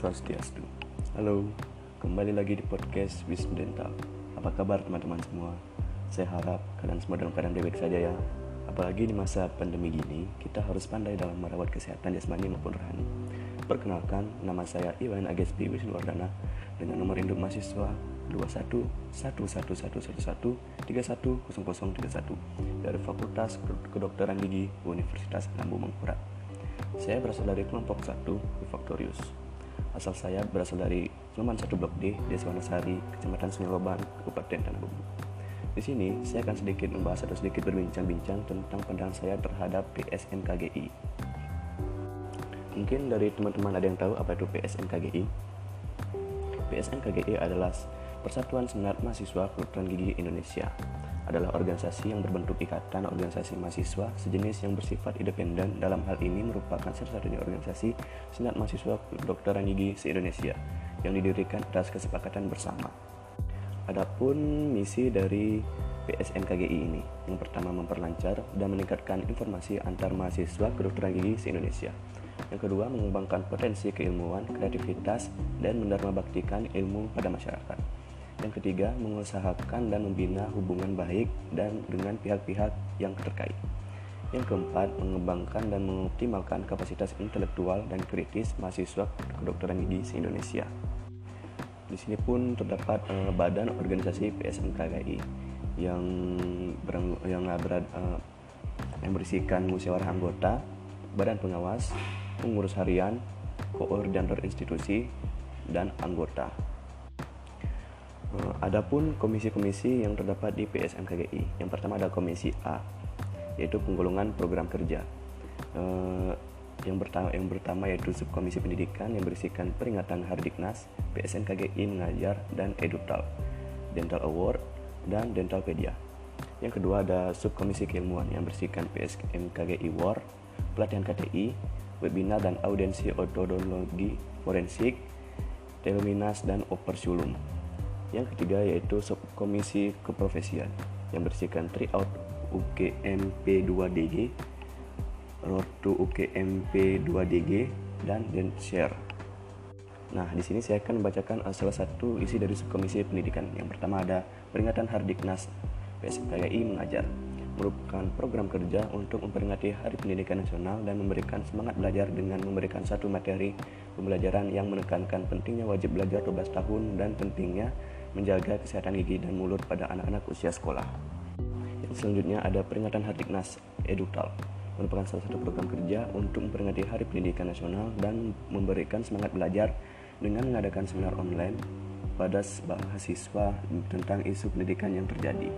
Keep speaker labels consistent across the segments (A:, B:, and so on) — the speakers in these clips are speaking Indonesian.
A: Swastiastu. Halo, kembali lagi di podcast Wisnu Dental. Apa kabar teman-teman semua? Saya harap kalian semua dalam keadaan baik saja ya. Apalagi di masa pandemi gini, kita harus pandai dalam merawat kesehatan jasmani maupun rohani. Perkenalkan, nama saya Iwan Agespi Wisnuwardana dengan nomor induk mahasiswa 21111131 dari Fakultas Kedokteran Gigi Universitas Lambu Mangkurat. Saya berasal dari kelompok 1 Victorius. Asal saya berasal dari Sleman 1 Blok D, Desa Wanasari, Kecamatan Sungai Kabupaten Tanah Bumbu. Di sini saya akan sedikit membahas atau sedikit berbincang-bincang tentang pandangan saya terhadap PSNKGI. Mungkin dari teman-teman ada yang tahu apa itu PSNKGI? PSNKGI adalah Persatuan Senat Mahasiswa Kedokteran Gigi Indonesia adalah organisasi yang berbentuk ikatan organisasi mahasiswa sejenis yang bersifat independen dalam hal ini merupakan satu-satunya organisasi senat mahasiswa kedokteran gigi se-Indonesia yang didirikan atas kesepakatan bersama. Adapun misi dari PSNKGI ini yang pertama memperlancar dan meningkatkan informasi antar mahasiswa kedokteran gigi se-Indonesia. Yang kedua mengembangkan potensi keilmuan, kreativitas, dan baktikan ilmu pada masyarakat. Yang ketiga, mengusahakan dan membina hubungan baik dan dengan pihak-pihak yang terkait. Yang keempat, mengembangkan dan mengoptimalkan kapasitas intelektual dan kritis mahasiswa kedokteran gigi se-Indonesia. Di sini pun terdapat uh, badan organisasi PSMKGI yang berang, yang berad, uh, yang berisikan musyawarah anggota, badan pengawas, pengurus harian, koordinator institusi, dan anggota. Uh, adapun komisi-komisi yang terdapat di PSMKGI, yang pertama ada komisi A, yaitu penggolongan program kerja. Uh, yang pertama, yang pertama yaitu subkomisi pendidikan yang berisikan peringatan Hardiknas, PSMKGI mengajar dan Edutal, Dental Award dan Dentalpedia. Yang kedua ada subkomisi keilmuan yang berisikan PSMKGI Award, pelatihan KTI, webinar dan audiensi odontologi forensik, teluminas dan opersulum. Yang ketiga yaitu subkomisi keprofesian yang berisikan tryout UKMP 2DG, Road to UKMP 2DG, dan share. Nah, di sini saya akan membacakan salah satu isi dari subkomisi pendidikan. Yang pertama ada peringatan Hardiknas PSKI mengajar merupakan program kerja untuk memperingati Hari Pendidikan Nasional dan memberikan semangat belajar dengan memberikan satu materi pembelajaran yang menekankan pentingnya wajib belajar 12 tahun dan pentingnya menjaga kesehatan gigi dan mulut pada anak-anak usia sekolah. Yang selanjutnya ada peringatan Hardiknas Edutal merupakan salah satu program kerja untuk memperingati Hari Pendidikan Nasional dan memberikan semangat belajar dengan mengadakan seminar online pada mahasiswa tentang isu pendidikan yang terjadi.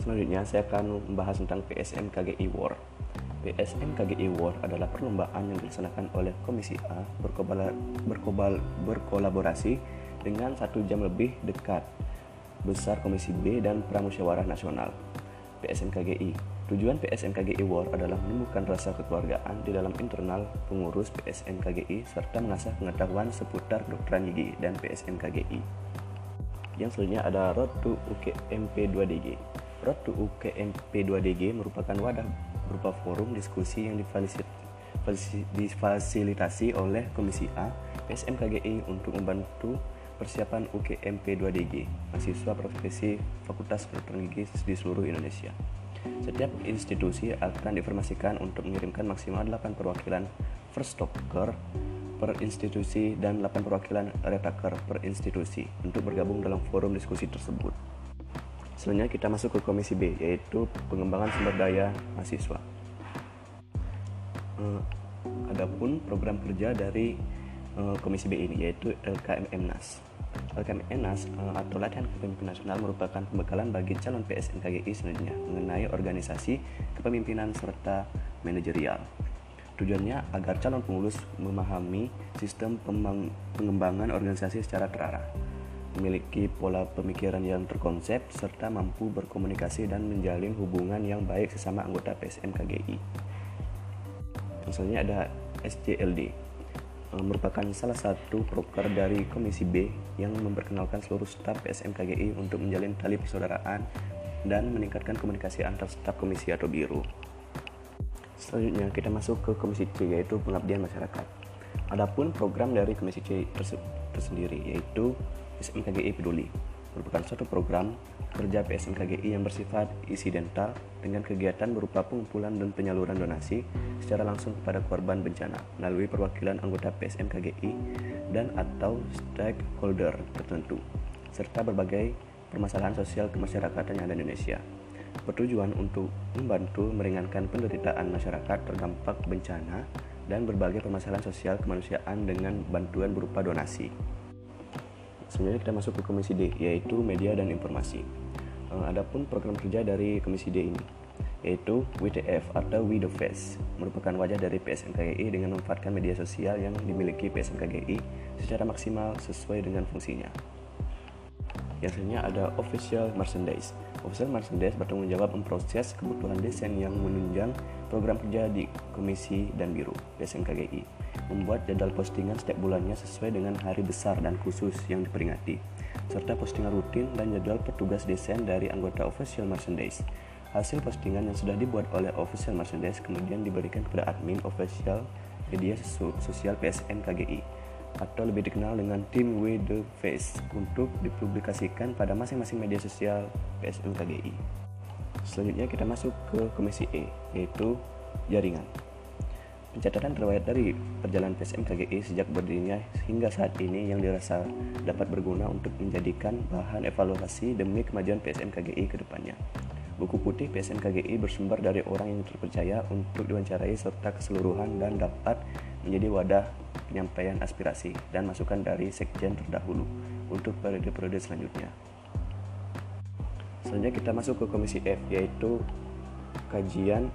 A: Selanjutnya saya akan membahas tentang PSM KGI War. PSM KGI War adalah perlombaan yang dilaksanakan oleh Komisi A berkolaborasi dengan satu jam lebih dekat besar Komisi B dan Pramusyawarah Nasional PSMKGI. Tujuan PSMKGI War adalah menemukan rasa kekeluargaan di dalam internal pengurus PSMKGI serta mengasah pengetahuan seputar dokteran gigi dan PSMKGI. Yang selanjutnya ada Road to UKMP 2DG. Road to UKMP 2DG merupakan wadah berupa forum diskusi yang difasilitasi oleh Komisi A PSMKGI untuk membantu persiapan UKMP 2DG, mahasiswa profesi Fakultas Gigi di seluruh Indonesia. Setiap institusi akan diinformasikan untuk mengirimkan maksimal 8 perwakilan first talker per institusi dan 8 perwakilan retaker per institusi untuk bergabung dalam forum diskusi tersebut. Selanjutnya kita masuk ke komisi B yaitu pengembangan sumber daya mahasiswa. Uh, adapun program kerja dari uh, komisi B ini yaitu LKMMNAS. LKMNAS uh, atau Latihan Kepemimpinan Nasional merupakan pembekalan bagi calon PSNKGI selanjutnya mengenai organisasi kepemimpinan serta manajerial. Tujuannya agar calon pengurus memahami sistem pengembangan organisasi secara terarah, memiliki pola pemikiran yang terkonsep, serta mampu berkomunikasi dan menjalin hubungan yang baik sesama anggota PSMKGI. Yang selanjutnya ada SJLD Eh, merupakan salah satu proker dari Komisi B yang memperkenalkan seluruh staf PSMKGI untuk menjalin tali persaudaraan dan meningkatkan komunikasi antar staf komisi atau biru. Selanjutnya kita masuk ke Komisi C yaitu pengabdian masyarakat. Adapun program dari Komisi C tersendiri yaitu SMKGI Peduli merupakan suatu program kerja PSMKGI yang bersifat insidental dengan kegiatan berupa pengumpulan dan penyaluran donasi secara langsung kepada korban bencana melalui perwakilan anggota PSMKGI dan atau stakeholder tertentu serta berbagai permasalahan sosial kemasyarakatan yang ada di Indonesia bertujuan untuk membantu meringankan penderitaan masyarakat terdampak bencana dan berbagai permasalahan sosial kemanusiaan dengan bantuan berupa donasi. Sebenarnya kita masuk ke Komisi D, yaitu Media dan Informasi. Eh, adapun program kerja dari Komisi D ini, yaitu WTF atau We The Face, merupakan wajah dari PSMKGI dengan memanfaatkan media sosial yang dimiliki PSMKGI secara maksimal sesuai dengan fungsinya. Yang selanjutnya ada official merchandise. Official merchandise bertanggung jawab memproses kebutuhan desain yang menunjang program kerja di Komisi dan Biro BSMKGI, membuat jadwal postingan setiap bulannya sesuai dengan hari besar dan khusus yang diperingati, serta postingan rutin dan jadwal petugas desain dari anggota official merchandise. Hasil postingan yang sudah dibuat oleh official merchandise kemudian diberikan kepada admin official media sosial PSM KGI atau lebih dikenal dengan tim With The Face untuk dipublikasikan pada masing-masing media sosial PSM KGI. Selanjutnya kita masuk ke Komisi E, yaitu jaringan. Pencatatan riwayat dari perjalanan PSM KGI sejak berdirinya hingga saat ini yang dirasa dapat berguna untuk menjadikan bahan evaluasi demi kemajuan PSM KGI ke depannya. Buku putih PSM KGI bersumber dari orang yang terpercaya untuk diwawancarai serta keseluruhan dan dapat menjadi wadah penyampaian aspirasi dan masukan dari sekjen terdahulu untuk periode-periode selanjutnya. Selanjutnya kita masuk ke komisi F yaitu kajian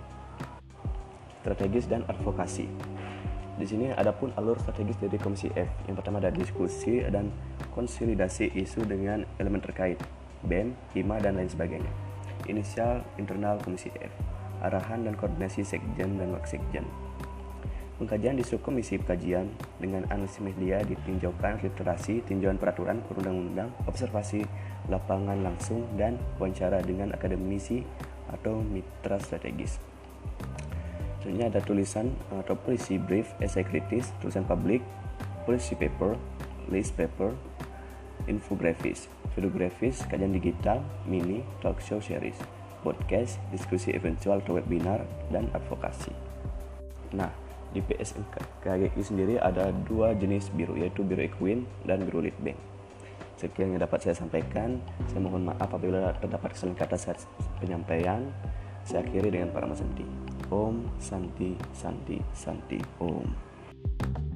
A: strategis dan advokasi. Di sini ada pun alur strategis dari komisi F. Yang pertama ada diskusi dan konsolidasi isu dengan elemen terkait, BEM, HIMA dan lain sebagainya. Inisial internal komisi F. Arahan dan koordinasi sekjen dan waksekjen. Pengkajian di subkomisi pengkajian dengan analisis media ditinjaukan literasi, tinjauan peraturan perundang-undang, observasi lapangan langsung, dan wawancara dengan akademisi atau mitra strategis. Selanjutnya ada tulisan atau polisi brief, esai kritis, tulisan publik, polisi paper, list paper, infografis, videografis, kajian digital, mini, talk show series, podcast, diskusi eventual atau webinar, dan advokasi. Nah, di PSM KGI sendiri ada dua jenis biru yaitu biru Equin dan biru Leadbank. Sekian yang dapat saya sampaikan. Saya mohon maaf apabila terdapat kesalahan kata saat penyampaian. Saya akhiri dengan para Santi. Om शांति Shanti शांति ओम।